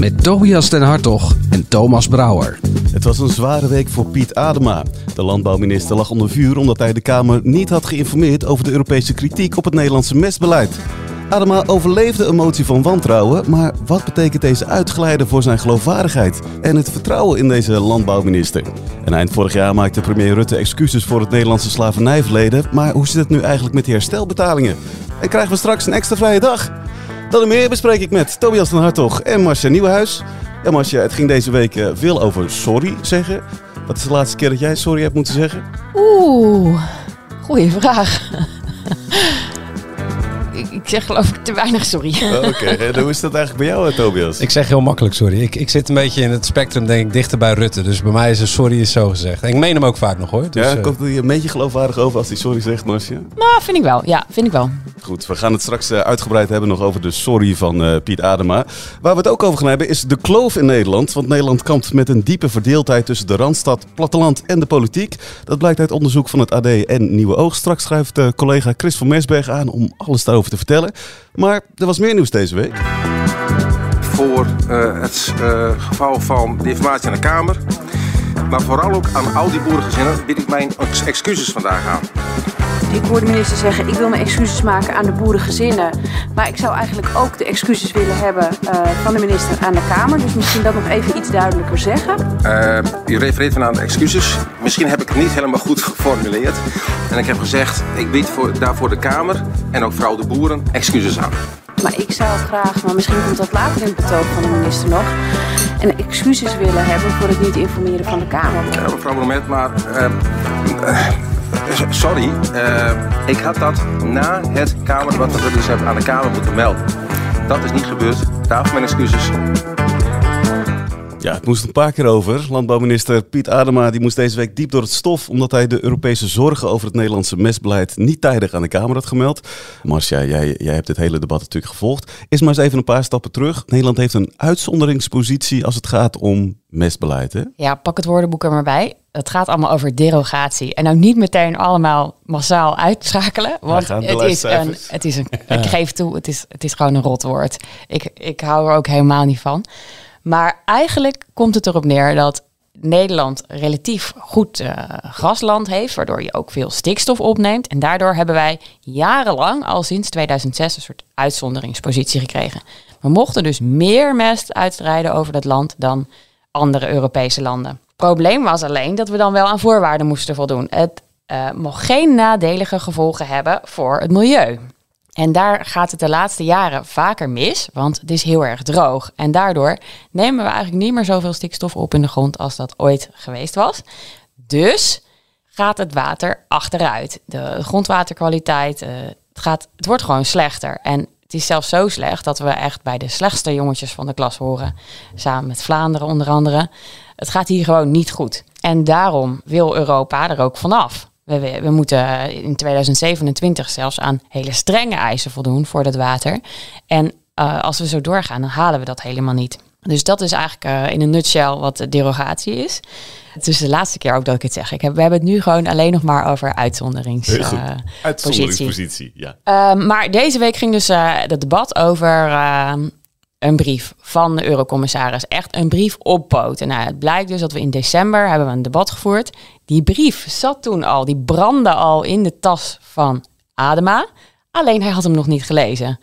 Met Tobias den Hartog en Thomas Brouwer. Het was een zware week voor Piet Adema. De landbouwminister lag onder vuur omdat hij de Kamer niet had geïnformeerd over de Europese kritiek op het Nederlandse mestbeleid. Adema overleefde een motie van wantrouwen, maar wat betekent deze uitglijden voor zijn geloofwaardigheid en het vertrouwen in deze landbouwminister? En eind vorig jaar maakte premier Rutte excuses voor het Nederlandse slavernijverleden, maar hoe zit het nu eigenlijk met die herstelbetalingen? En krijgen we straks een extra vrije dag? Dat en meer bespreek ik met Tobias van Hartog en Marcia Nieuwenhuis. Ja Marcia, het ging deze week eh, veel over sorry zeggen. Wat is de laatste keer dat jij sorry hebt moeten zeggen? Oeh, goeie vraag. Ik, ik zeg geloof ik te weinig sorry. Oh, Oké, en hoe is dat eigenlijk bij jou, eh, Tobias? Ik zeg heel makkelijk sorry. Ik, ik zit een beetje in het spectrum, denk ik, dichter bij Rutte. Dus bij mij is een sorry is zo gezegd. En ik meen hem ook vaak nog hoor. Dus, ja, eh, komt hij een beetje geloofwaardig over als hij sorry zegt, Marcia? Maar vind ik wel, ja, vind ik wel. Goed, we gaan het straks eh, uitgebreid hebben nog over de sorry van eh, Piet Adema. Waar we het ook over gaan hebben is de kloof in Nederland. Want Nederland kampt met een diepe verdeeldheid tussen de Randstad, platteland en de politiek. Dat blijkt uit onderzoek van het AD en Nieuwe Oog. Straks schrijft uh, collega Chris van Mersberg aan om alles daarover te vertellen. Maar er was meer nieuws deze week. voor eh, het eh, geval van de informatie aan de Kamer. Maar vooral ook aan al die boerengezinnen bied ik mijn ex- excuses vandaag aan. Ik hoor de minister zeggen, ik wil mijn excuses maken aan de boerengezinnen. Maar ik zou eigenlijk ook de excuses willen hebben eh, van de minister aan de Kamer. Dus misschien dat nog even iets duidelijker zeggen. Eh, u refereert me aan de excuses. Misschien heb ik het niet helemaal goed geformuleerd. En ik heb gezegd, ik bied voor, daarvoor de Kamer en ook vooral de boeren excuses aan. Maar ik zou graag, maar misschien komt dat later in het betoog van de minister nog... een excuses willen hebben voor het niet informeren van de Kamer. Ja, mevrouw Bromet, maar... eh, sorry, eh, ik had dat na het Kamerdebat dat we dus hebben aan de Kamer moeten melden. Dat is niet gebeurd. Daarvoor mijn excuses. Ja, het moest een paar keer over. Landbouwminister Piet Adema die moest deze week diep door het stof... omdat hij de Europese zorgen over het Nederlandse mestbeleid... niet tijdig aan de Kamer had gemeld. Marcia, jij, jij hebt dit hele debat natuurlijk gevolgd. Is maar eens even een paar stappen terug. Nederland heeft een uitzonderingspositie als het gaat om mestbeleid, hè? Ja, pak het woordenboek er maar bij. Het gaat allemaal over derogatie. En nou niet meteen allemaal massaal uitschakelen. Want het is, een, het is een. Ik geef toe, het is, het is gewoon een rotwoord. Ik, ik hou er ook helemaal niet van. Maar eigenlijk komt het erop neer dat Nederland relatief goed eh, grasland heeft, waardoor je ook veel stikstof opneemt. En daardoor hebben wij jarenlang, al sinds 2006, een soort uitzonderingspositie gekregen. We mochten dus meer mest uitstrijden over dat land dan andere Europese landen. Probleem was alleen dat we dan wel aan voorwaarden moesten voldoen. Het eh, mocht geen nadelige gevolgen hebben voor het milieu. En daar gaat het de laatste jaren vaker mis, want het is heel erg droog. En daardoor nemen we eigenlijk niet meer zoveel stikstof op in de grond als dat ooit geweest was. Dus gaat het water achteruit. De grondwaterkwaliteit, eh, het, gaat, het wordt gewoon slechter. En het is zelfs zo slecht dat we echt bij de slechtste jongetjes van de klas horen. Samen met Vlaanderen onder andere. Het gaat hier gewoon niet goed. En daarom wil Europa er ook vanaf. We, we, we moeten in 2027 zelfs aan hele strenge eisen voldoen voor dat water. En eh, als we zo doorgaan, dan halen we dat helemaal niet. Dus dat is eigenlijk eh, in een nutshell wat de derogatie is. Het is de laatste keer ook dat ik het zeg. Ik heb, we hebben het nu gewoon alleen nog maar over uitzonderings. Heel goed. eh, Uitzonderingspositie, ja. Ehm, maar deze week ging dus eh het debat over ehm, een brief van de eurocommissaris. Echt een brief op poten. Nou, het blijkt dus dat we in december hebben we een debat gevoerd. Die brief zat toen al, die brandde al in de tas van Adema. Alleen hij had hem nog niet gelezen.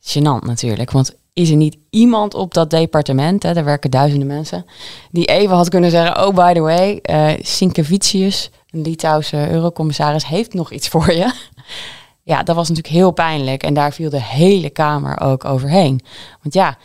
Gênant natuurlijk, want is er niet iemand op dat departement, hè, daar werken duizenden mensen, die even had kunnen zeggen, oh by the way, eh Sinkevicius, een Litouwse eurocommissaris, heeft nog iets voor je. Ja, dat was natuurlijk heel pijnlijk en daar viel de hele Kamer ook overheen. Want ja,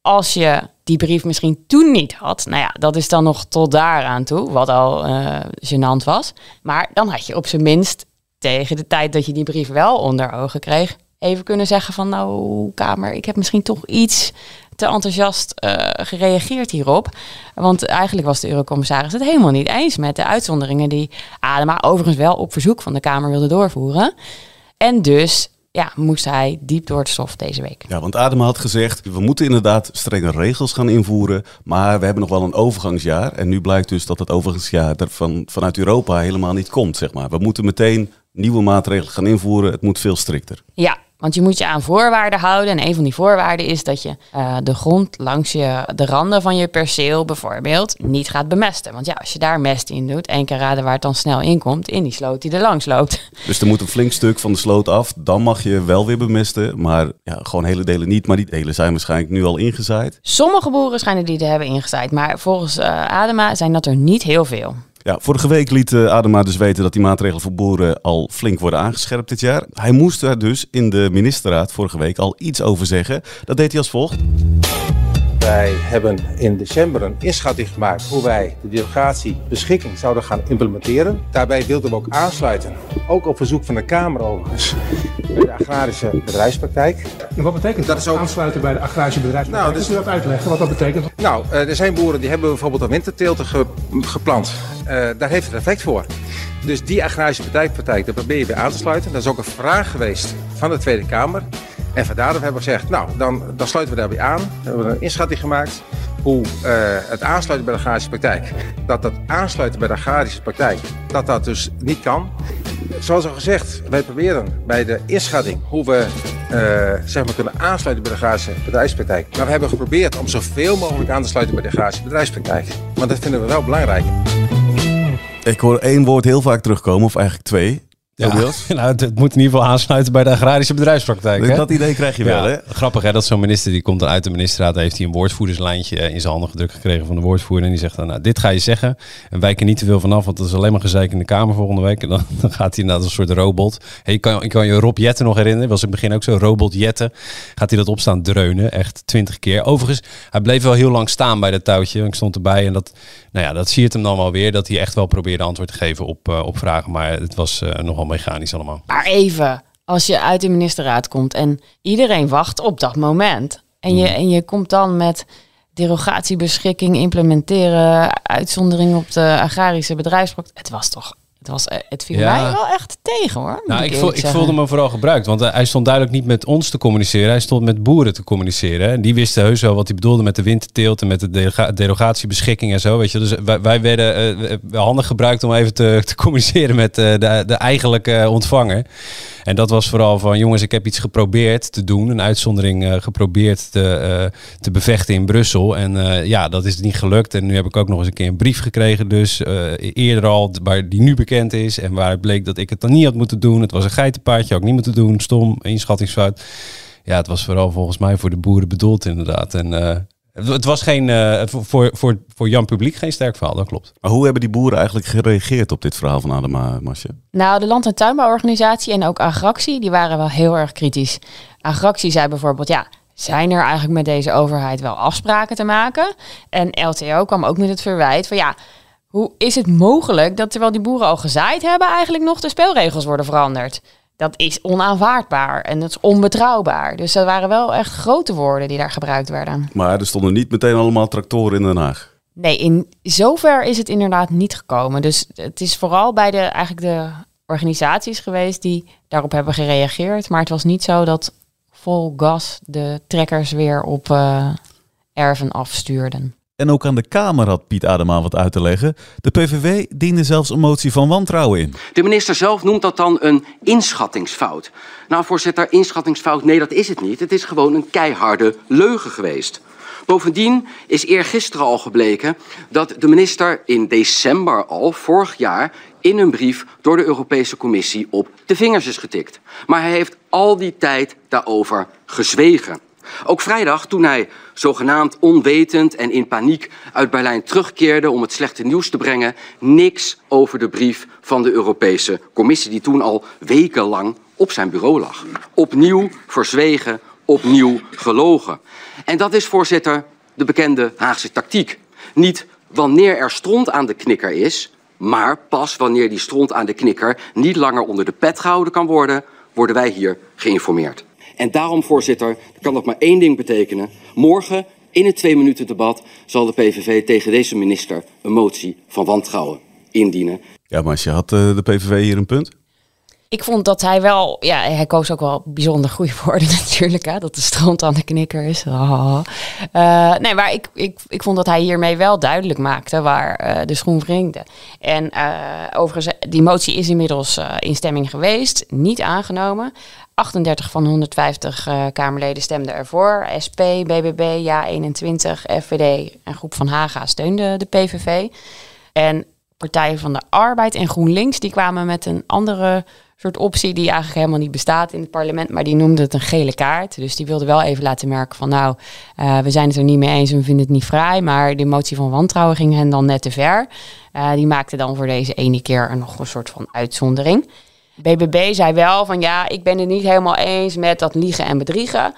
als je die brief misschien toen niet had, nou ja, dat is dan nog tot daaraan toe, wat al eh gênant was. Maar dan had je op zijn minst tegen de tijd dat je die brief wel onder ogen kreeg, even kunnen zeggen van nou Kamer, ik heb misschien toch iets te enthousiast eh, gereageerd hierop. Want eigenlijk was de eurocommissaris het helemaal niet eens met de uitzonderingen die Adema overigens wel op verzoek van de Kamer wilde doorvoeren. En dus ja, moest hij diep door het stof deze week. Ja, want Adema had gezegd, we moeten inderdaad strenge regels gaan invoeren, maar we hebben nog wel een overgangsjaar. En nu blijkt dus dat het overgangsjaar er van, vanuit Europa helemaal niet komt, zeg maar. We moeten meteen nieuwe maatregelen gaan invoeren, het moet veel strikter. Ja, want je moet je aan voorwaarden houden. En een van die voorwaarden is dat je uh, de grond langs je, de randen van je perceel bijvoorbeeld niet gaat bemesten. Want ja, als je daar mest in doet, één keer raden waar het dan snel in komt, in die sloot die er langs loopt. Dus er moet een flink stuk van de sloot af. Dan mag je wel weer bemesten, maar ja, gewoon hele delen niet. Maar die delen zijn waarschijnlijk nu al ingezaaid. Sommige boeren schijnen die te hebben ingezaaid. Maar volgens uh, Adema zijn dat er niet heel veel. Ja, vorige week liet uh, Adema dus weten dat die maatregelen voor boeren al flink worden aangescherpt dit jaar. Hij moest daar dus in de ministerraad vorige week al iets over zeggen. Dat deed hij als volgt. Wij hebben in december een inschatting gemaakt hoe wij de derogatiebeschikking zouden gaan implementeren. Daarbij wilden we ook aansluiten, ook op verzoek van de Kamer overigens, bij de agrarische bedrijfspraktijk. En wat betekent dat, is ook... aansluiten bij de agrarische bedrijfspraktijk? Nou, dus... Kunt u dat uitleggen wat dat betekent? Nou, er zijn boeren die hebben bijvoorbeeld een winterteelten ge geplant. Uh, daar heeft het effect voor. Dus die agrarische bedrijfspraktijk, daar probeer je weer aan te sluiten. Dat is ook een vraag geweest van de Tweede Kamer. En vandaar dat we hebben gezegd, nou, dan, dan sluiten we daarbij aan. We hebben een inschatting gemaakt hoe uh, het aansluiten bij de agrarische praktijk, dat dat aansluiten bij de agrarische praktijk, dat dat dus niet kan. Zoals al gezegd, wij proberen bij de inschatting hoe we uh, zeg maar kunnen aansluiten bij de agrarische bedrijfspraktijk. Maar we hebben geprobeerd om zoveel mogelijk aan te sluiten bij de agrarische bedrijfspraktijk. Want dat vinden we wel belangrijk. Ik hoor één woord heel vaak terugkomen, of eigenlijk twee. Ja, nou, het, moet in ieder geval aansluiten bij de agrarische bedrijfspraktijk. Hè? Dat idee krijg je wel, hè? Grappig, hè? Dat zo'n minister die komt uit de ministerraad, heeft hij een woordvoerderslijntje in zijn handen gedrukt gekregen van de woordvoerder. En die zegt dan, nou, dit ga je zeggen. En wijk er niet te veel vanaf, want dat is alleen maar gezeik in de Kamer volgende week. En dan, dan gaat hij naar een soort robot. Hey, ik, kan, ik kan je Rob Jetten nog herinneren, was in het begin ook zo, robot Jetten. Gaat hij dat opstaan dreunen, echt twintig keer. Overigens, hij bleef wel heel lang staan bij dat touwtje. Ik stond erbij en dat, nou ja, dat siert hem dan wel weer, dat hij echt wel probeerde antwoord te geven op, uh, op vragen. Maar het was uh, nogal mechanisch allemaal. Maar even, als je uit de ministerraad komt en iedereen wacht op dat moment. En je, en je komt dan met derogatiebeschikking implementeren, uitzondering op de agrarische bedrijfspraktijk. Het was toch het, was, het viel ja. mij wel echt tegen hoor. Nou, ik, ik, voel, ik voelde me vooral gebruikt. Want hij stond duidelijk niet met ons te communiceren. Hij stond met boeren te communiceren. En die wisten heus wel wat hij bedoelde met de winterteelt en met de deroga derogatiebeschikking en zo. Weet je. Dus wij, wij werden uh, handig gebruikt om even te, te communiceren met uh, de, de eigenlijke ontvanger. En dat was vooral van, jongens, ik heb iets geprobeerd te doen. Een uitzondering geprobeerd te, te bevechten in Brussel. En ja, dat is niet gelukt. En nu heb ik ook nog eens een keer een brief gekregen. Dus eerder al, waar die nu bekend is. En waar het bleek dat ik het dan niet had moeten doen. Het was een geitenpaardje, had ik niet moeten doen. Stom, inschattingsfout. Ja, het was vooral volgens mij voor de boeren bedoeld inderdaad. En het was geen, uh, voor, voor, voor Jan Publiek geen sterk verhaal, dat klopt. Maar hoe hebben die boeren eigenlijk gereageerd op dit verhaal van Adema, Masje? Nou, de Land- en Tuinbouworganisatie en ook Agractie, die waren wel heel erg kritisch. Agractie zei bijvoorbeeld, ja, zijn er eigenlijk met deze overheid wel afspraken te maken? En LTO kwam ook met het verwijt van, ja, hoe is het mogelijk dat terwijl die boeren al gezaaid hebben, eigenlijk nog de spelregels worden veranderd? dat is onaanvaardbaar en dat is onbetrouwbaar. Dus dat waren wel echt grote woorden die daar gebruikt werden. Maar er stonden niet meteen allemaal tractoren in Den Haag. Nee, in zover is het inderdaad niet gekomen. Dus het is vooral bij de, eigenlijk de organisaties geweest die daarop hebben gereageerd. Maar het was niet zo dat vol gas de trekkers weer op uh, erven afstuurden. En ook aan de Kamer had Piet Adema wat uit te leggen. De PVV diende zelfs een motie van wantrouwen in. De minister zelf noemt dat dan een inschattingsfout. Nou, voorzitter, inschattingsfout, nee, dat is het niet. Het is gewoon een keiharde leugen geweest. Bovendien is eergisteren al gebleken dat de minister in december al, vorig jaar, in een brief door de Europese Commissie op de vingers is getikt. Maar hij heeft al die tijd daarover gezwegen. Ook vrijdag, toen hij zogenaamd onwetend en in paniek uit Berlijn terugkeerde om het slechte nieuws te brengen, niks over de brief van de Europese Commissie, die toen al wekenlang op zijn bureau lag. Opnieuw verzwegen, opnieuw gelogen. En dat is, voorzitter, de bekende Haagse tactiek. Niet wanneer er stront aan de knikker is, maar pas wanneer die stront aan de knikker niet langer onder de pet gehouden kan worden, worden wij hier geïnformeerd. En daarom, voorzitter, kan dat maar één ding betekenen. Morgen, in het twee minuten debat, zal de PVV tegen deze minister een motie van wantrouwen indienen. Ja, maar als je had uh, de PVV hier een punt? Ik vond dat hij wel, ja, hij koos ook wel bijzonder goede woorden natuurlijk, hè, dat de strand aan de knikker is. Oh. Uh, nee, maar ik, ik, ik vond dat hij hiermee wel duidelijk maakte waar uh, de schoen wringde. En uh, overigens, die motie is inmiddels in stemming geweest, niet aangenomen. 38 van 150 Kamerleden stemden ervoor. SP, BBB, Ja 21, FVD en Groep van Haga steunden de PVV. En Partijen van de Arbeid en GroenLinks, die kwamen met een andere soort optie die eigenlijk helemaal niet bestaat in het parlement, maar die noemde het een gele kaart. Dus die wilde wel even laten merken van nou, uh, we zijn het er niet mee eens en we vinden het niet vrij, maar de motie van wantrouwen ging hen dan net te ver. Uh, die maakte dan voor deze ene keer nog een soort van uitzondering. BBB zei wel van ja, ik ben het niet helemaal eens met dat liegen en bedriegen.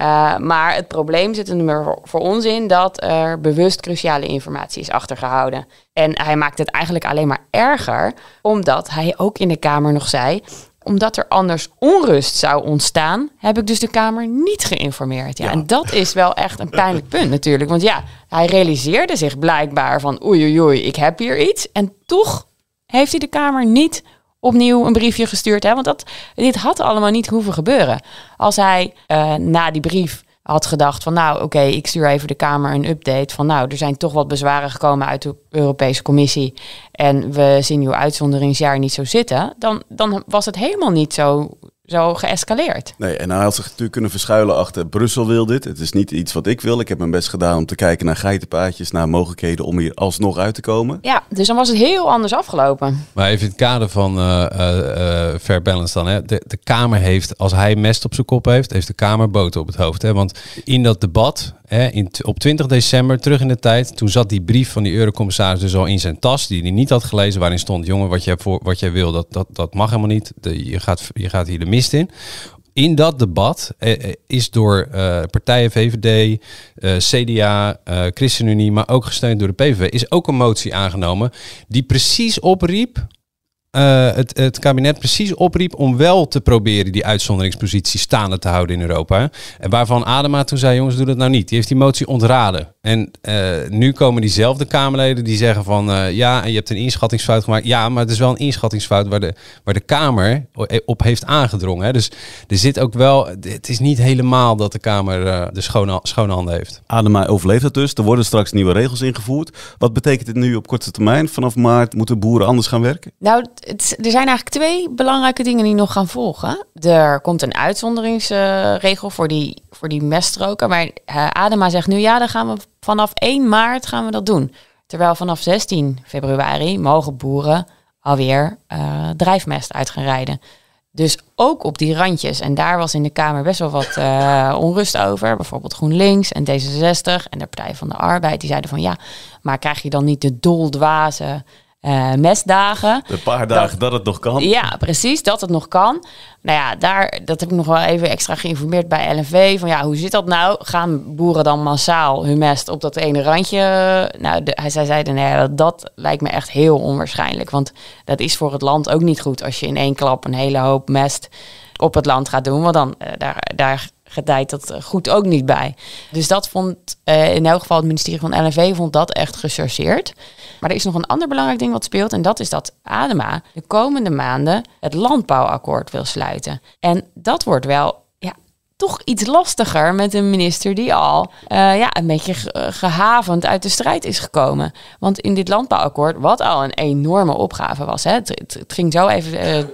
Uh, maar het probleem zit er voor ons in dat er bewust cruciale informatie is achtergehouden. En hij maakt het eigenlijk alleen maar erger, omdat hij ook in de Kamer nog zei omdat er anders onrust zou ontstaan, heb ik dus de Kamer niet geïnformeerd. Ja, En dat is wel echt een pijnlijk punt natuurlijk. Want ja, hij realiseerde zich blijkbaar van oei oei oei, ik heb hier iets. En toch heeft hij de Kamer niet opnieuw een briefje gestuurd. Hè? Want dat, dit had allemaal niet hoeven gebeuren. Als hij uh, na die brief had gedacht van nou oké, ik stuur even de Kamer een update van nou er zijn toch wat bezwaren gekomen uit de Europese Commissie en we zien uw uitzonderingsjaar niet zo zitten, dan, dan was het helemaal niet zo zo geëscaleerd. Nee, en hij had zich natuurlijk kunnen verschuilen achter Brussel wil dit. Het is niet iets wat ik wil. Ik heb mijn best gedaan om te kijken naar geitenpaadjes, naar mogelijkheden om hier alsnog uit te komen. Ja, dus dan was het heel anders afgelopen. Maar even in het kader van uh, uh, fair balance dan. Hè. De, de Kamer heeft, als hij mest op zijn kop heeft, heeft de Kamer boter op het hoofd. Hè. Want in dat debat, in, op 20 december, terug in de tijd, toen zat die brief van die eurocommissaris dus al in zijn tas, die hij niet had gelezen, waarin stond, jongen, wat jij, voor, wat jij wil, dat, dat, dat mag helemaal niet. Je, gaat, je gaat hier de mis in. In dat debat eh, eh is door uh, partijen VVD, uh, CDA, ChristenUnie, maar ook gesteund door de PVV, is ook een motie aangenomen die precies opriep uh, het, het, kabinet precies opriep om wel te proberen die uitzonderingspositie staande te houden in Europa. En waarvan Adema toen zei, jongens, doe dat nou niet. Die heeft die motie ontraden. En uh, nu komen diezelfde Kamerleden die zeggen van, uh, ja, je hebt een inschattingsfout gemaakt. Ja, maar het is wel een inschattingsfout waar de, waar de Kamer op heeft aangedrongen. Hè. Dus er zit ook wel, het is niet helemaal dat de Kamer de schone, schone handen heeft. Adema overleeft het dus. Er worden straks nieuwe regels ingevoerd. Wat betekent dit nu op korte termijn? Vanaf maart moeten boeren anders gaan werken? Nou, er zijn eigenlijk twee belangrijke dingen die nog gaan volgen. Er komt een uitzonderingsregel voor die, voor die meststroken. Maar uh, Adema zegt nu, ja, dan gaan we vanaf 1 maart gaan we dat doen. Terwijl vanaf 16 februari mogen boeren alweer uh, drijfmest uit gaan rijden. Dus ook op die randjes. En daar was in de Kamer best wel wat uh, onrust over. Bijvoorbeeld GroenLinks en D66 en de Partij van de Arbeid. Die zeiden van ja, maar krijg je dan niet de doldwaze uh, mesdagen. Een paar dagen dat, dat, het nog kan. Ja, precies, dat het nog kan. Nou ja, daar, dat heb ik nog wel even extra geïnformeerd bij LNV. Van ja, hoe zit dat nou? Gaan boeren dan massaal hun mest op dat ene randje? Nou, de, hij, zij zeiden, nee, dat lijkt me echt heel onwaarschijnlijk. Want dat is voor het land ook niet goed als je in één klap een hele hoop mest op het land gaat doen. Want dan, uh, daar, daar gedijt dat goed ook niet bij. Dus dat vond uh, in elk geval het ministerie van LNV vond dat echt gechargeerd. Maar er is nog een ander belangrijk ding wat speelt. En dat is dat Adema de komende maanden het landbouwakkoord wil sluiten. En dat wordt wel toch iets lastiger met een minister die al uh, ja, een beetje gehavend uit de strijd is gekomen. Want in dit landbouwakkoord, wat al een enorme opgave was, hè, het, het, ging zo even. Uh,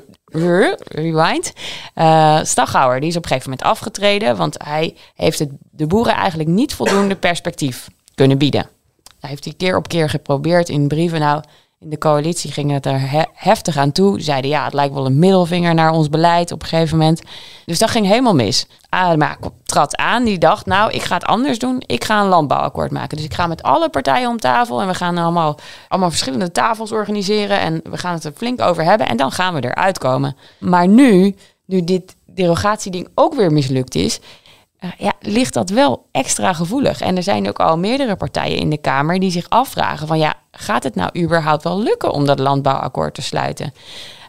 rewind. Uh, Staghouwer, die is op een gegeven moment afgetreden, want hij heeft het, de boeren eigenlijk niet voldoende perspectief kunnen bieden. Hij heeft hij keer op keer geprobeerd in brieven. Nou, in de coalitie ging het er heftig aan toe. Zeiden ja, het lijkt wel een middelvinger naar ons beleid op een gegeven moment. Dus dat ging helemaal mis. Adema trad aan, die dacht, nou, ik ga het anders doen. Ik ga een landbouwakkoord maken. Dus ik ga met alle partijen om tafel en we gaan allemaal, allemaal verschillende tafels organiseren en we gaan het er flink over hebben en dan gaan we eruit komen. Maar nu, nu dit derogatieding ook weer mislukt is, ja, ligt dat wel extra gevoelig. En er zijn ook al meerdere partijen in de Kamer die zich afvragen van ja, gaat het nou überhaupt wel lukken om dat landbouwakkoord te sluiten?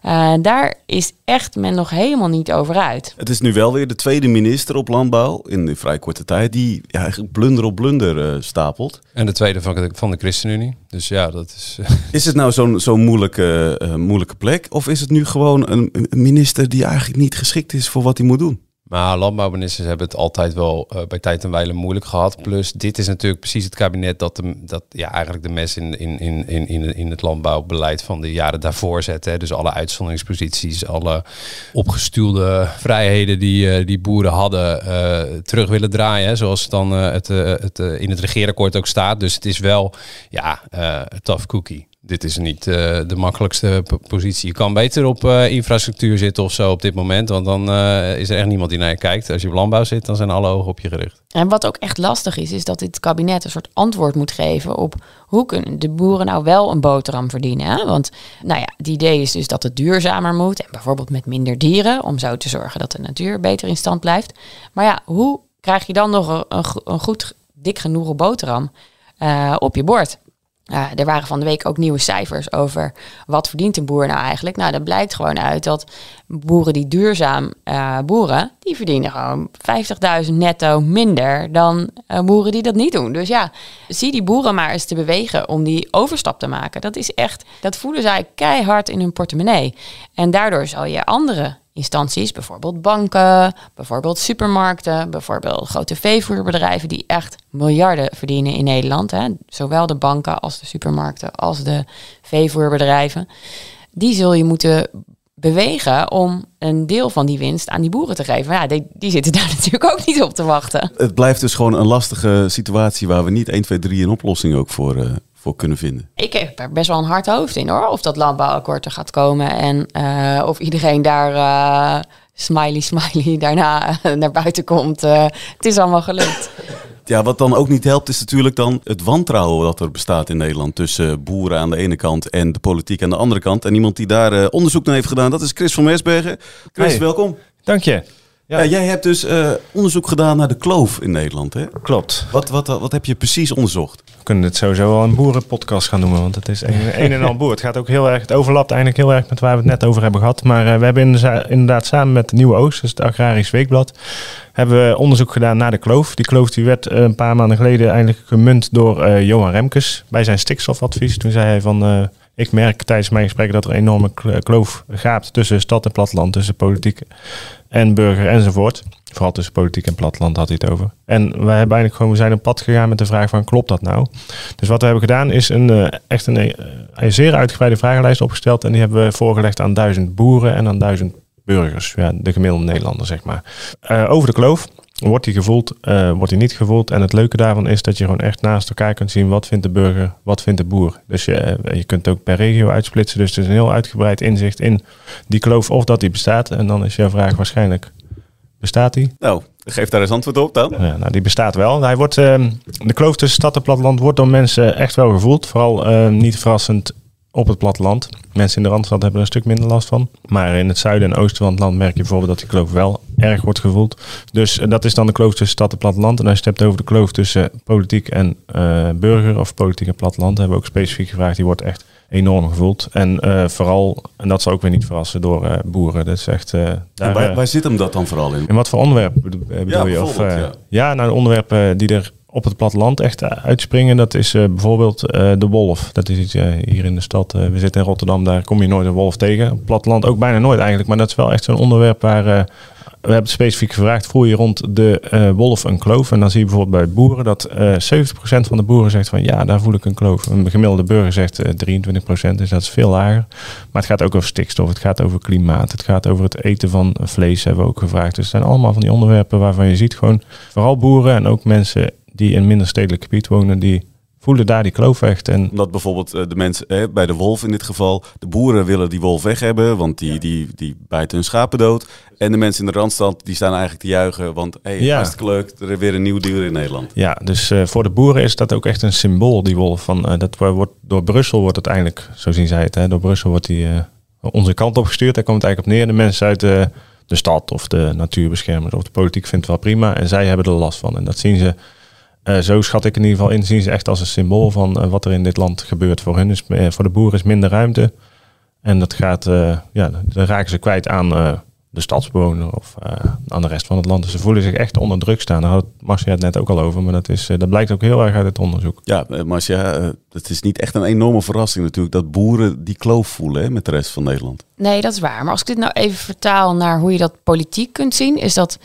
Uh, daar is echt men nog helemaal niet over uit. Het is nu wel weer de tweede minister op landbouw in een vrij korte tijd die ja, eigenlijk blunder op blunder uh, stapelt. En de tweede van de, van de ChristenUnie. Dus ja, dat is. is het nou zo'n zo'n moeilijke, uh, moeilijke plek? Of is het nu gewoon een minister die eigenlijk niet geschikt is voor wat hij moet doen? Maar landbouwministers hebben het altijd wel uh, bij tijd en wijle moeilijk gehad. Plus, dit is natuurlijk precies het kabinet dat, de, dat ja, eigenlijk de mes in, in, in, in, in het landbouwbeleid van de jaren daarvoor zet. Hè. Dus alle uitzonderingsposities, alle opgestuurde vrijheden die, uh, die boeren hadden, uh, terug willen draaien. Hè. Zoals dan het, het in het regeerakkoord ook staat. Dus het is wel ja, een tough cookie dit is niet uh, de makkelijkste positie. Je kan beter op uh, infrastructuur zitten of zo op dit moment. Want dan uh, is er echt niemand die naar je kijkt. Als je op landbouw zit, dan zijn alle ogen op je gericht. En wat ook echt lastig is, is dat dit kabinet een soort antwoord moet geven op hoe kunnen de boeren nou wel een boterham verdienen. Hè? Want nou ja, het idee is dus dat het duurzamer moet. En bijvoorbeeld met minder dieren, om zo te zorgen dat de natuur beter in stand blijft. Maar ja, hoe krijg je dan nog een, een, een goed dik genoeg boterham op je bord? Uh, er waren van de week ook nieuwe cijfers over wat verdient een boer nou eigenlijk. Nou, dat blijkt gewoon uit dat boeren die duurzaam uh, boeren, die verdienen gewoon 50.000 netto minder dan uh, boeren die dat niet doen. Dus ja, zie die boeren maar eens te bewegen om die overstap te maken. Dat is echt, dat voelen zij keihard in hun portemonnee. En daardoor zal je andere instanties, bijvoorbeeld banken, bijvoorbeeld supermarkten, bijvoorbeeld grote veevoerbedrijven die echt miljarden verdienen in Nederland. Hè. Zowel de banken als de supermarkten als de veevoerbedrijven. Die zul je moeten bewegen om een deel van die winst aan die boeren te geven. Ja, die, die zitten daar natuurlijk ook niet op te wachten. Het blijft dus gewoon een lastige situatie waar we niet 1, 2, 3 een oplossing ook voor, uh, voor kunnen vinden. Ik heb er best wel een hard hoofd in hoor. Of dat landbouwakkoord er gaat komen en uh, of iedereen daar uh, smiley smiley daarna naar buiten komt. het is allemaal gelukt. Ja, wat dan ook niet helpt is natuurlijk dan het wantrouwen dat er bestaat in Nederland tussen boeren aan de ene kant en de politiek aan de andere kant. En iemand die daar uh, onderzoek naar heeft gedaan, dat is Chris van Mersbergen. Chris, hey. welkom. Dank je. Ja. ja jij hebt dus uh, onderzoek gedaan naar de kloof in Nederland, hè? Klopt. Wat, wat, wat heb je precies onderzocht? Kunnen het sowieso wel een boerenpodcast gaan noemen, want het is een, en al boer. Het gaat ook heel erg, het overlapt eigenlijk heel erg met waar we het net over hebben gehad. Maar uh, we hebben inderdaad samen met Nieuwe Oost, dus het Agrarisch Weekblad, hebben we onderzoek gedaan naar de kloof. Die kloof die werd een paar maanden geleden eigenlijk gemunt door uh, Johan Remkes bij zijn stikstofadvies. Toen zei hij van... Ik merk tijdens mijn gesprekken dat er een enorme kloof gaat tussen stad en platteland, tussen politiek en burger enzovoort. Vooral tussen politiek en platteland had hij het over. En wij hebben eigenlijk gewoon, we zijn op pad gegaan met de vraag van klopt dat nou? Dus wat we hebben gedaan is een, uh, echt een, een, zeer uitgebreide vragenlijst opgesteld. En die hebben we voorgelegd aan duizend boeren en aan duizend burgers. Ja, de gemiddelde Nederlander zeg maar. Uh, over de kloof. Wordt die gevoeld, uh, wordt die niet gevoeld? En het leuke daarvan is dat je gewoon echt naast elkaar kunt zien wat vindt de burger, wat vindt de boer. Dus je, je kunt ook per regio uitsplitsen. Dus het is een heel uitgebreid inzicht in die kloof of dat die bestaat. En dan is jouw vraag waarschijnlijk, bestaat die? Nou, geef daar eens antwoord op dan. Ja, nou, die bestaat wel. Hij wordt, uh, de kloof tussen stad en platteland wordt door mensen echt wel gevoeld. Vooral uh, niet verrassend op het platteland. Mensen in de Randstad hebben er een stuk minder last van. Maar in het zuiden en oosten van het land merk je bijvoorbeeld dat die kloof wel erg wordt gevoeld. Dus uh, dat is dan de kloof tussen stad en platteland. En als je het hebt over de kloof tussen politiek en uh, burger of politiek en platteland, hebben we ook specifiek gevraagd. Die wordt echt enorm gevoeld. En uh, vooral, en dat zal ook weer niet verrassen, door boeren. Dat is echt... daar, waar, waar, zit hem dat dan vooral in? In wat voor onderwerpen bedoel ja, je? Of, ja. ja, nou de onderwerpen die er op het platteland echt uitspringen. Dat is uh, bijvoorbeeld uh, de wolf. Dat is iets hier in de stad. we zitten in Rotterdam, daar kom je nooit een wolf tegen. Op het platteland ook bijna nooit eigenlijk. Maar dat is wel echt zo'n onderwerp waar... we hebben specifiek gevraagd, voer je rond de wolf een kloof? En dan zie je bijvoorbeeld bij boeren dat 70% van de boeren zegt van ja, daar voel ik een kloof. Een gemiddelde burger zegt 23%, dus dat is veel lager. Maar het gaat ook over stikstof, het gaat over klimaat, het gaat over het eten van vlees, hebben we ook gevraagd. Dus het zijn allemaal van die onderwerpen waarvan je ziet gewoon, vooral boeren en ook mensen die in minder stedelijk gebied wonen, die voelen daar die kloof echt. En Omdat bijvoorbeeld de mensen, hè, bij de wolf in dit geval, de boeren willen die wolf weg hebben, want die, die, die bijten hun schapen dood. En de mensen in de randstand, die staan eigenlijk te juichen, want hey, Ja. hartstikke leuk, er is weer een nieuw dier in Nederland. ja, dus eh, voor de boeren is dat ook echt een symbool, die wolf. Van, eh, dat wordt, door Brussel wordt het eigenlijk, zo zien zij het, hè, door Brussel wordt die eh, onze kant op gestuurd. Daar komt het eigenlijk op neer. De mensen uit de de stad of de natuurbeschermers of de politiek vindt het wel prima. En zij hebben er last van. En dat zien ze, eh, zo schat ik in ieder geval in, zien ze echt als een symbool van eh, wat er in dit land gebeurt. Voor hun is, eh, voor de boeren is minder ruimte. En dat gaat, eh, ja, dan raken ze kwijt aan eh, de stadsbewoner of eh, aan de rest van het land. Dus ze voelen zich echt onder druk staan. Daar had Marcia het net ook al over, maar dat, is, eh, dat blijkt ook heel erg uit het onderzoek. Ja, Marcia, het is niet echt een enorme verrassing natuurlijk dat boeren die kloof voelen hè, met de rest van Nederland. Nee, dat is waar. Maar als ik dit nou even vertaal naar hoe je dat politiek kunt zien, is dat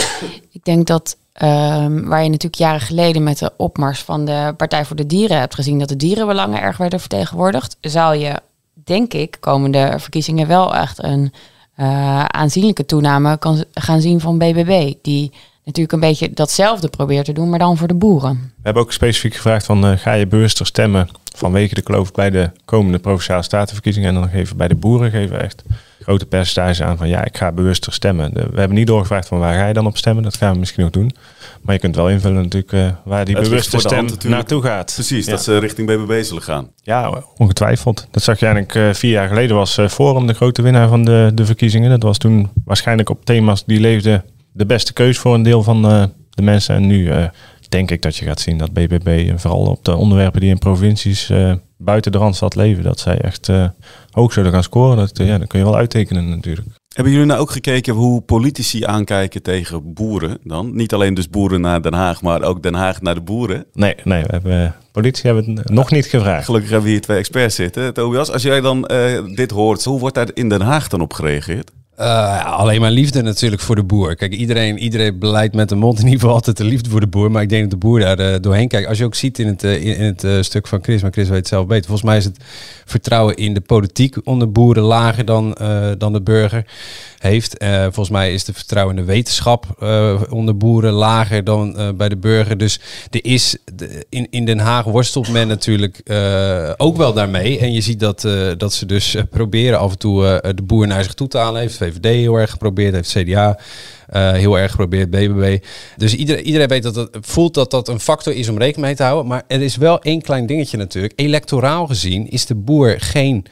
ik denk dat ehm, waar je natuurlijk jaren geleden met de opmars van de Partij voor de Dieren hebt gezien dat de dierenbelangen erg werden vertegenwoordigd, zou je, denk ik, komende verkiezingen wel echt een eh, aanzienlijke toename kan gaan zien van BBB, die natuurlijk een beetje datzelfde probeert te doen, maar dan voor de boeren. We hebben ook specifiek gevraagd van eh, ga je bewuster stemmen vanwege de kloof bij de komende provinciale statenverkiezingen. En dan geven bij de boeren geven we echt grote percentage aan van ja, ik ga bewuster stemmen. De- we hebben niet doorgevraagd van waar ga je dan op stemmen. Dat gaan we misschien nog doen. Maar je kunt wel invullen natuurlijk eh, waar die Het bewuste stem naartoe gaat. Precies, Ja. dat ze richting BBB zullen gaan. Ja, ongetwijfeld. Dat zag je eigenlijk eh, vier jaar geleden was eh, Forum de grote winnaar van de, de verkiezingen. Dat was toen waarschijnlijk op thema's die leefden de beste keus voor een deel van eh, de mensen. En nu eh, denk ik dat je gaat zien dat BBB, en vooral op de onderwerpen die in provincies eh, buiten de Randstad leven, dat zij echt hoog zullen gaan scoren. Dat, ja, dat kun je wel uittekenen natuurlijk. Hebben jullie nou ook gekeken hoe politici aankijken tegen boeren dan? Niet alleen dus boeren naar Den Haag, maar ook Den Haag naar de boeren. Nee, nee, we hebben, politie hebben het nog niet gevraagd. Gelukkig hebben we hier twee experts zitten. Tobias, als jij dan dit hoort, hoe wordt daar in Den Haag dan op gereageerd? Eh, alleen maar liefde natuurlijk voor de boer. Kijk, iedereen, iedereen beleidt met de mond in ieder geval altijd de liefde voor de boer. Maar ik denk dat de boer daar eh, doorheen kijkt. Als je ook ziet in het, eh, in, in het stuk van Chris, maar Chris weet het zelf beter. Volgens mij is het vertrouwen in de politiek onder boeren lager dan, dan de burger heeft. Eh, volgens mij is de vertrouwen in de wetenschap eh, onder boeren lager dan eh, bij de burger. Dus er is de- in, Den Haag worstelt men natuurlijk ook wel daarmee. En je ziet dat, dat ze dus proberen af en toe de boer naar zich toe te halen. Heeft VVD heel erg geprobeerd, heeft CDA heel erg geprobeerd, BBB. Dus iedereen, iedereen weet dat dat, voelt dat dat een factor is om rekening mee te houden. Maar er is wel één klein dingetje natuurlijk. Electoraal gezien is de boer geen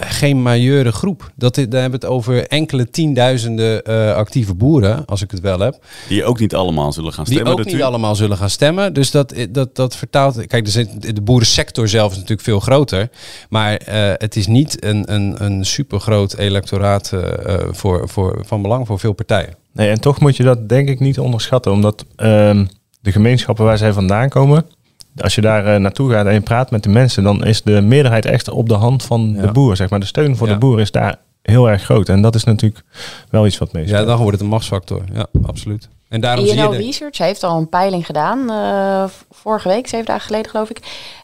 geen majeure groep. Dat, is- daar hebben we het over enkele tienduizenden eh, actieve boeren, als ik het wel heb. Die ook niet allemaal zullen gaan Die stemmen ook niet allemaal zullen gaan stemmen. Dus dat, dat, dat vertaalt. Kijk, er de boerensector zelf is natuurlijk veel groter. Maar eh, het is niet een, een, een supergroot electoraat eh, eh, voor, voor, van belang voor veel partijen. Nee, en toch moet je dat denk ik niet onderschatten, omdat ehm, de gemeenschappen waar zij vandaan komen, als je daar eh, naartoe gaat en je praat met de mensen, dan is de meerderheid echt op de hand van de boer. Zeg maar. De steun voor Ja. de boer is daar heel erg groot. En dat is natuurlijk wel iets wat meespeelt. Ja, dan wordt het een machtsfactor. Ja, absoluut. En daarom zie je... De- Research heeft al een peiling gedaan, eh, vorige week, zeven dagen geleden geloof ik.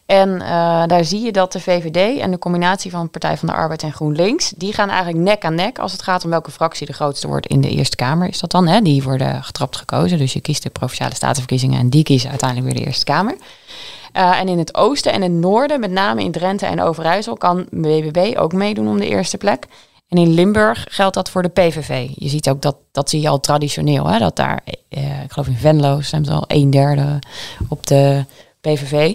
En eh, daar zie je dat de VVD en de combinatie van Partij van de Arbeid en GroenLinks, die gaan eigenlijk nek aan nek als het gaat om welke fractie de grootste wordt in de Eerste Kamer. Is dat dan, hè? Die worden getrapt gekozen. Dus je kiest de Provinciale Statenverkiezingen en die kiezen uiteindelijk weer de Eerste Kamer. Eh, en in het oosten en het noorden, met name in Drenthe en Overijssel, kan BBB ook meedoen om de eerste plek. En in Limburg geldt dat voor de PVV. Je ziet ook dat, dat zie je al traditioneel, hè, dat daar, eh, ik geloof in Venlo, stemt al een derde op de PVV.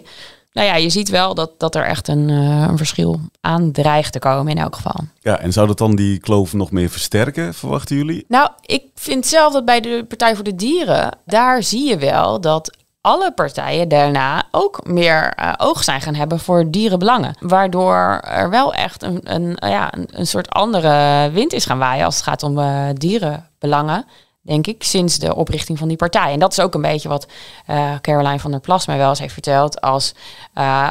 Nou ja, je ziet wel dat, dat er echt een, eh, een verschil aan dreigt te komen in elk geval. Ja, en zou dat dan die kloof nog meer versterken, verwachten jullie? Nou, ik vind zelf dat bij de Partij voor de Dieren, daar zie je wel dat alle partijen daarna ook meer eh, oog zijn gaan hebben voor dierenbelangen. Waardoor er wel echt een, een, ja, een, soort andere wind is gaan waaien als het gaat om eh, dierenbelangen. Denk ik, sinds de oprichting van die partij. En dat is ook een beetje wat eh, Caroline van der Plas mij wel eens heeft verteld. Als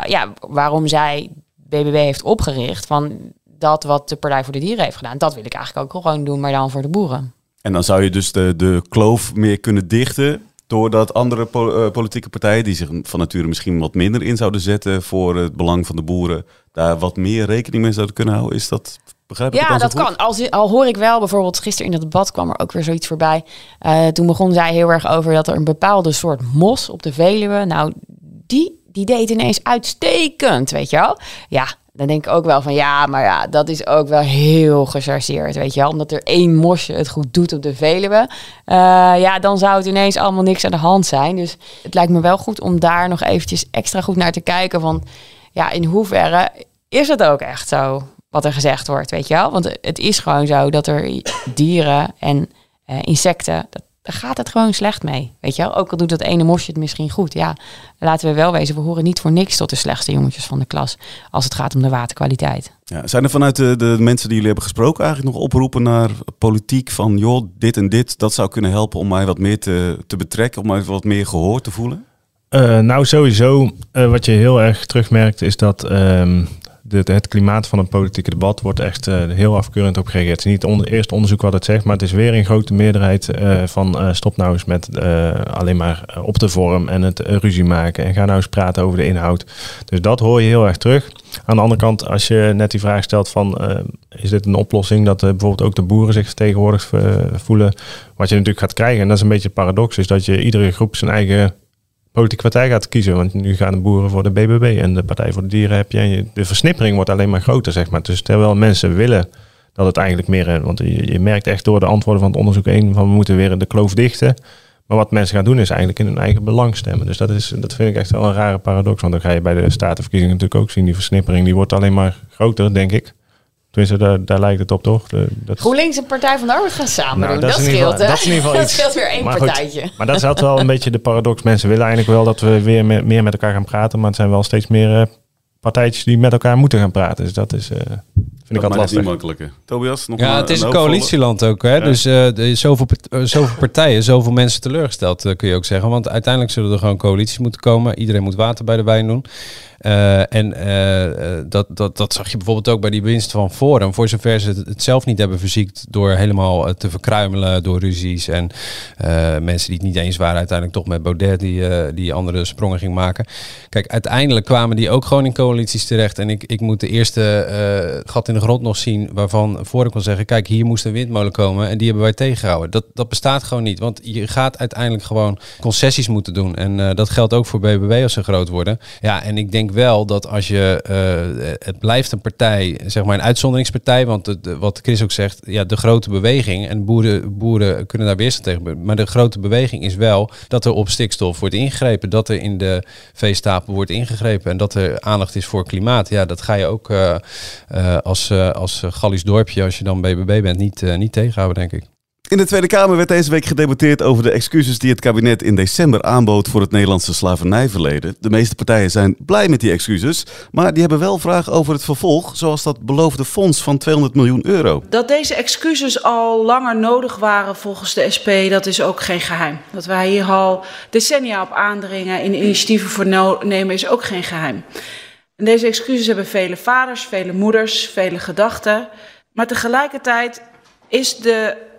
ja, waarom zij BBB heeft opgericht. Van dat wat de Partij voor de Dieren heeft gedaan. Dat wil ik eigenlijk ook gewoon doen, maar dan voor de boeren. En dan zou je dus de, de kloof meer kunnen dichten. Doordat andere po- eh, politieke partijen, die zich van nature misschien wat minder in zouden zetten voor het belang van de boeren, daar wat meer rekening mee zouden kunnen houden. Is dat, begrijp ik Ja, dat goed? kan. Als, al hoor ik wel, bijvoorbeeld gisteren in het debat kwam er ook weer zoiets voorbij. Eh, toen begon zij heel erg over dat er een bepaalde soort mos op de Veluwe. Nou, die, die deed ineens uitstekend, weet je wel. Ja, dan denk ik ook wel van ja, maar ja, dat is ook wel heel gechargeerd, weet je wel. Omdat er één mosje het goed doet op de Veluwe. eh, ja, dan zou het ineens allemaal niks aan de hand zijn. Dus het lijkt me wel goed om daar nog eventjes extra goed naar te kijken van... Ja, in hoeverre is het ook echt zo wat er gezegd wordt, weet je wel? Want het is gewoon zo dat er dieren en eh, insecten, dat, daar gaat het gewoon slecht mee. Weet je wel? Ook al doet dat ene mosje het misschien goed. Ja, laten we wel wezen, we horen niet voor niks tot de slechtste jongetjes van de klas als het gaat om de waterkwaliteit. Ja, zijn er vanuit de, de mensen die jullie hebben gesproken eigenlijk nog oproepen naar politiek van joh, dit en dit, dat zou kunnen helpen om mij wat meer te, te betrekken, om mij wat meer gehoord te voelen? Uh, nou, sowieso, uh, wat je heel erg terugmerkt, is dat um, het klimaat van het politieke debat wordt echt uh, heel afkeurend op gereageerd. Het is niet onder, eerste onderzoek wat het zegt, maar het is weer een grote meerderheid van stop nou eens met alleen maar op de vorm en het ruzie maken en ga nou eens praten over de inhoud. Dus dat hoor je heel erg terug. Aan de andere kant, als je net die vraag stelt van is dit een oplossing dat bijvoorbeeld ook de boeren zich vertegenwoordigd voelen, wat je natuurlijk gaat krijgen, en dat is een beetje paradox, is dat je iedere groep zijn eigen politieke partij gaat kiezen. Want nu gaan de boeren voor de BBB en de Partij voor de Dieren heb je. De versnippering wordt alleen maar groter, zeg maar. Dus terwijl mensen willen dat het eigenlijk meer. Want je, je merkt echt door de antwoorden van het onderzoek één van we moeten weer de kloof dichten. Maar wat mensen gaan doen is eigenlijk in hun eigen belang stemmen. Dus dat, is, dat vind ik echt wel een rare paradox. Want dan ga je bij de statenverkiezingen natuurlijk ook zien. Die versnippering die wordt alleen maar groter, denk ik. Tenminste, daar, daar lijkt het op, toch? De, dat... GroenLinks en Partij van de Arbeid gaan samen nou, doen. Dat, scheelt, geval, dat is in ieder geval iets. Dat scheelt weer één maar partijtje. Goed, maar dat is altijd wel een beetje de paradox. Mensen willen eigenlijk wel dat we weer me, meer met elkaar gaan praten. Maar het zijn wel steeds meer uh, partijtjes die met elkaar moeten gaan praten. Dus dat is... Uh, vind ik altijd lastig. niet makkelijker. Tobias, nog Ja, een, het is een, een coalitieland ook. Hè? Ja. Dus uh, de, zoveel, uh, zoveel partijen, zoveel mensen teleurgesteld, uh, kun je ook zeggen. Want uiteindelijk zullen er gewoon coalities moeten komen. Iedereen moet water bij de wijn doen. Uh, en uh, dat, dat, dat zag je bijvoorbeeld ook bij die winst van Forum. Voor zover ze het, zelf niet hebben verziekt door helemaal te verkruimelen door ruzies. En mensen die het niet eens waren uiteindelijk toch met Baudet die, die andere sprongen ging maken. Kijk, uiteindelijk kwamen die ook gewoon in coalities terecht. En ik, ik moet de eerste gat in de grond nog zien waarvan Forum kon zeggen... kijk, hier moest een windmolen komen en die hebben wij tegengehouden. Dat, dat bestaat gewoon niet. Want je gaat uiteindelijk gewoon concessies moeten doen. En dat geldt ook voor BBB als ze groot worden. Ja, en ik denk wel dat als je, uh, het blijft een partij, zeg maar een uitzonderingspartij, want wat Chris ook zegt, ja, de grote beweging, en boeren, boeren kunnen daar weerstand tegen, maar de grote beweging is wel dat er op stikstof wordt ingegrepen, dat er in de veestapel wordt ingegrepen en dat er aandacht is voor klimaat. Ja, dat ga je ook uh, uh, als, als Gallisch dorpje, als je dan BBB bent, niet, niet tegenhouden, denk ik. In de Tweede Kamer werd deze week gedebatteerd over de excuses die het kabinet in december aanbood voor het Nederlandse slavernijverleden. De meeste partijen zijn blij met die excuses, maar die hebben wel vragen over het vervolg, zoals dat beloofde fonds van 200 miljoen euro. Dat deze excuses al langer nodig waren volgens de SP, dat is ook geen geheim. Dat wij hier al decennia op aandringen in initiatieven voor nemen, is ook geen geheim. En deze excuses hebben vele vaders, vele moeders, vele gedachten. Maar tegelijkertijd is de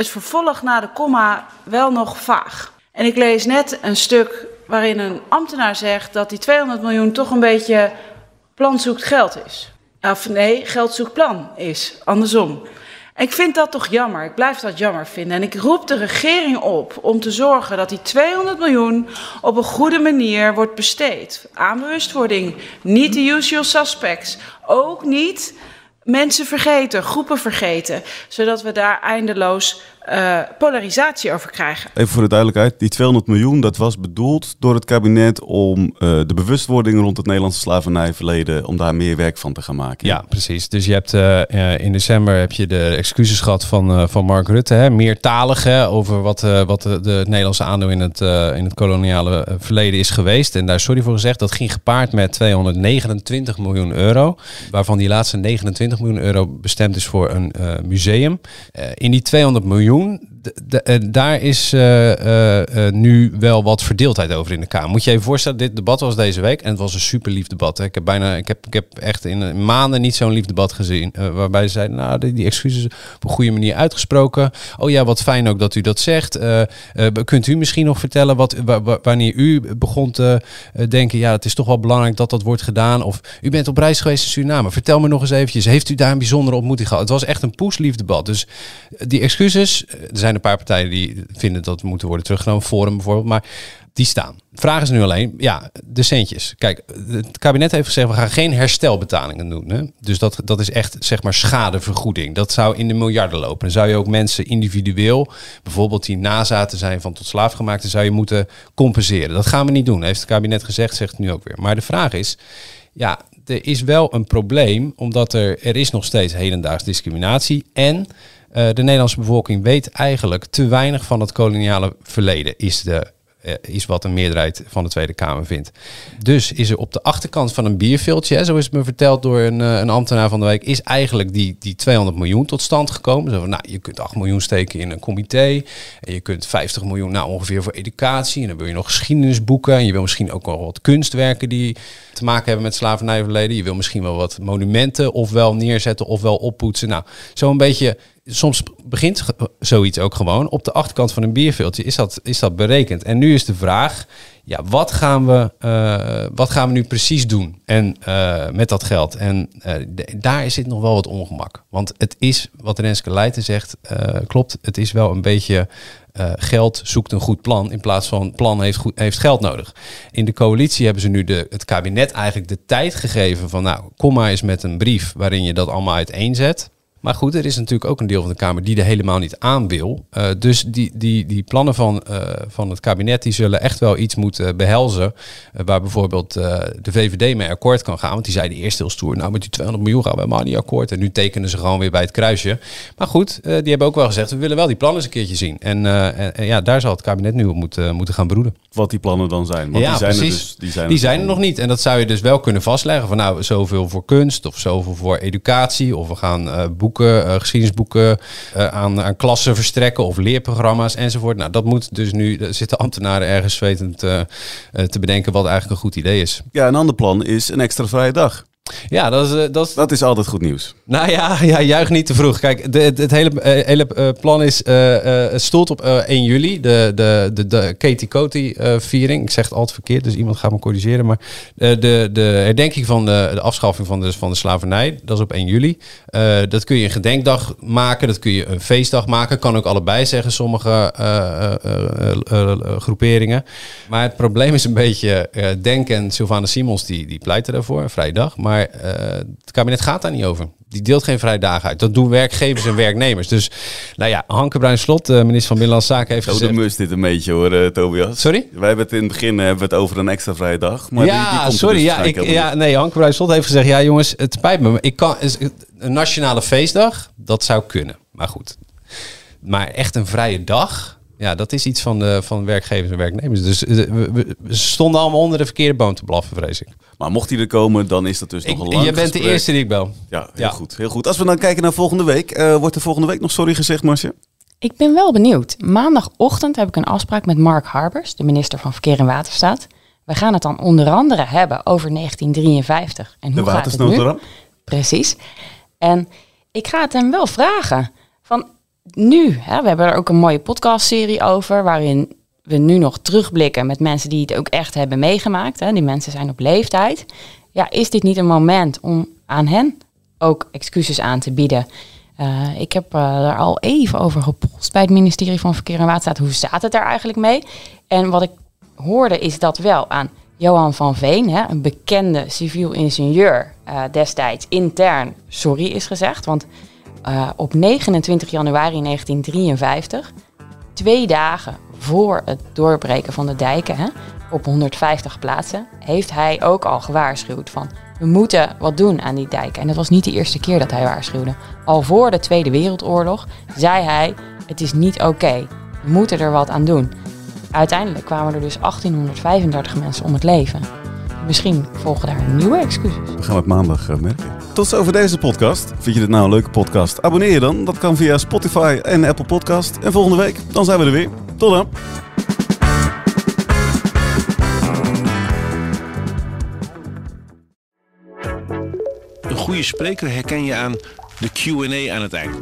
het vervolg na de komma wel nog vaag. En ik lees net een stuk waarin een ambtenaar zegt dat die 200 miljoen toch een beetje plan zoekt geld is. Of nee, geld zoekt plan is, andersom. Ik vind dat toch jammer. Ik blijf dat jammer vinden. En ik roep de regering op om te zorgen dat die 200 miljoen op een goede manier wordt besteed. Aan bewustwording, niet de usual suspects. Ook niet mensen vergeten, groepen vergeten, zodat we daar eindeloos uh, polarisatie over krijgen. Even voor de duidelijkheid, die 200 miljoen, dat was bedoeld door het kabinet om uh, de bewustwording rond het Nederlandse slavernijverleden, om daar meer werk van te gaan maken. Ja, precies. Dus je hebt uh, in december heb je de excuses gehad van, van Mark Rutte, hè, meertalig hè, over wat, wat de, de, Nederlandse aandeel in het, in het koloniale verleden is geweest. En daar sorry voor gezegd, dat ging gepaard met 229 miljoen euro, waarvan die laatste 29 miljoen euro bestemd is voor een museum. in die 200 miljoen de, de, daar is uh, uh, uh, nu wel wat verdeeldheid over in de Kamer. Moet je even voorstellen, dit debat was deze week en het was een super lief debat. Hè. Ik heb bijna, ik heb, ik heb echt in maanden niet zo'n lief debat gezien. waarbij ze zeiden, nou, die, die, excuses op een goede manier uitgesproken. Oh ja, wat fijn ook dat u dat zegt. kunt u misschien nog vertellen wat, wanneer u begon te denken, ja, het is toch wel belangrijk dat dat wordt gedaan. Of u bent op reis geweest in Suriname. Vertel me nog eens eventjes, heeft u daar een bijzondere ontmoeting gehad? Het was echt een poeslief debat. Dus die excuses, er zijn een paar partijen die vinden dat moeten worden teruggenomen. Forum bijvoorbeeld, maar die staan. Vraag is nu alleen, ja, de centjes. Kijk, het kabinet heeft gezegd, we gaan geen herstelbetalingen doen. Hè? Dus dat, dat is echt, zeg maar, schadevergoeding. Dat zou in de miljarden lopen. Dan zou je ook mensen individueel, bijvoorbeeld die nazaten zijn van tot slaafgemaakte, zou je moeten compenseren. Dat gaan we niet doen, heeft het kabinet gezegd, zegt het nu ook weer. Maar de vraag is, ja, er is wel een probleem, omdat er, er is nog steeds hedendaags discriminatie. En eh, de Nederlandse bevolking weet eigenlijk te weinig van het koloniale verleden, is de eh, is wat een meerderheid van de Tweede Kamer vindt. Dus is er op de achterkant van een bierviltje, hè, zo is me verteld door een, eh, een ambtenaar van de week, is eigenlijk die, die 200 miljoen tot stand gekomen. Zo van, nou, je kunt 8 miljoen steken in een comité en je kunt 50 miljoen nou, ongeveer voor educatie. En dan wil je nog geschiedenisboeken en je wil misschien ook wel wat kunstwerken die te maken hebben met slavernijverleden. Je wil misschien wel wat monumenten ofwel neerzetten ofwel oppoetsen. Nou, zo'n beetje soms begint zoiets ook gewoon op de achterkant van een bierveeltje. Is dat, is dat berekend? En nu is de vraag, ja, wat gaan we, uh, wat gaan we nu precies doen en, uh, met dat geld? En uh, daar zit nog wel wat ongemak. Want het is, wat Renske Leijten zegt, klopt. Het is wel een beetje geld zoekt een goed plan in plaats van plan heeft, goed, heeft geld nodig. In de coalitie hebben ze nu de, het kabinet eigenlijk de tijd gegeven van nou, kom maar eens met een brief waarin je dat allemaal uiteenzet. Maar goed, er is natuurlijk ook een deel van de Kamer die er helemaal niet aan wil. Uh, dus die, die, die plannen van, uh, van het kabinet die zullen echt wel iets moeten behelzen. Uh, waar bijvoorbeeld de VVD mee akkoord kan gaan. Want die zeiden eerst heel stoer, nou met die 200 miljoen gaan we helemaal niet akkoord. En nu tekenen ze gewoon weer bij het kruisje. Maar goed, die hebben ook wel gezegd, we willen wel die plannen eens een keertje zien. En, en, en ja, daar zal het kabinet nu op moeten, moeten gaan broeden. Wat die plannen dan zijn. Want ja, die zijn precies. Er dus, die zijn, die er, zijn er nog niet. En dat zou je dus wel kunnen vastleggen. Van nou, zoveel voor kunst of zoveel voor educatie. Of we gaan boeken boeken, geschiedenisboeken uh, aan, aan klassen verstrekken of leerprogramma's enzovoort. Nou, dat moet dus nu, er zitten ambtenaren ergens zwetend uh, te bedenken wat eigenlijk een goed idee is. Ja, een ander plan is een extra vrije dag. Ja, dat is, dat is... Dat is altijd goed nieuws. Nou ja, ja juich niet te vroeg. Kijk, de, het, het hele, uh, hele uh, plan is, het stoelt op 1 juli, de, de, de, de Katie Coty viering. Ik zeg het altijd verkeerd, dus iemand gaat me corrigeren. Maar de, de herdenking van de, de afschaffing van de, van de slavernij, dat is op 1 juli. dat kun je een gedenkdag maken, dat kun je een feestdag maken. Kan ook allebei zeggen, sommige groeperingen. Maar het probleem is een beetje, Denk en Sylvana Simons, die, die pleiten daarvoor, een vrije dag. Maar uh, het kabinet gaat daar niet over. Die deelt geen vrije dagen uit. Dat doen werkgevers en werknemers. Dus, nou ja, Hanke Bruin-Slot, de minister van Binnenlandse Zaken, heeft Zo gezegd... de mus dit een beetje hoor, uh, Tobias. Sorry? Wij hebben het in het begin hebben we het over een extra vrije dag. Maar ja, die, die komt sorry. dus ja, ik, ja, nee, Hanke Bruin-Slot heeft gezegd... Ja, jongens, het spijt me. Ik kan, een nationale feestdag, dat zou kunnen. Maar goed. Maar echt een vrije dag... Ja, dat is iets van, de, van werkgevers en werknemers. Dus uh, we, stonden allemaal onder de verkeerde boom te blaffen, vrees ik. Maar mocht hij er komen, dan is dat dus ik, nog een lang Je bent gesprek. de eerste die ik bel. Ja, heel ja. goed. Heel goed. Als we dan kijken naar volgende week. Uh, wordt er volgende week nog sorry gezegd, Marcia? Ik ben wel benieuwd. Maandagochtend heb ik een afspraak met Mark Harbers, de minister van Verkeer en Waterstaat. We gaan het dan onder andere hebben over 1953. En hoe de gaat het nu? Precies. En ik ga het hem wel vragen. Van nu, hè, we hebben er ook een mooie podcastserie over, waarin we nu nog terugblikken met mensen die het ook echt hebben meegemaakt. Hè. Die mensen zijn op leeftijd. Ja, is dit niet een moment om aan hen ook excuses aan te bieden? Uh, ik heb uh, daar al even over gepolst bij het ministerie van Verkeer en Waterstaat. Hoe staat het daar eigenlijk mee? En wat ik hoorde is dat wel aan Johan van Veen, hè, een bekende civiel ingenieur, uh, destijds intern sorry is gezegd. Want uh, op 29 januari 1953, twee dagen voor het doorbreken van de dijken, hè, op 150 plaatsen, heeft hij ook al gewaarschuwd van we moeten wat doen aan die dijken. En dat was niet de eerste keer dat hij waarschuwde. Al voor de Tweede Wereldoorlog zei hij het is niet oké, we moeten er wat aan doen. Uiteindelijk kwamen er dus 1835 mensen om het leven. Misschien volgen daar nieuwe excuses. We gaan het maandag uh, merken. Tot zover deze podcast. Vind je dit nou een leuke podcast? Abonneer je dan. Dat kan via Spotify en Apple Podcast. En volgende week, dan zijn we er weer. Tot dan. Een goede spreker herken je aan de Q&A aan het eind.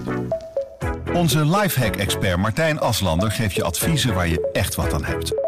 Onze lifehack-expert Martijn Aslander geeft je adviezen waar je echt wat aan hebt.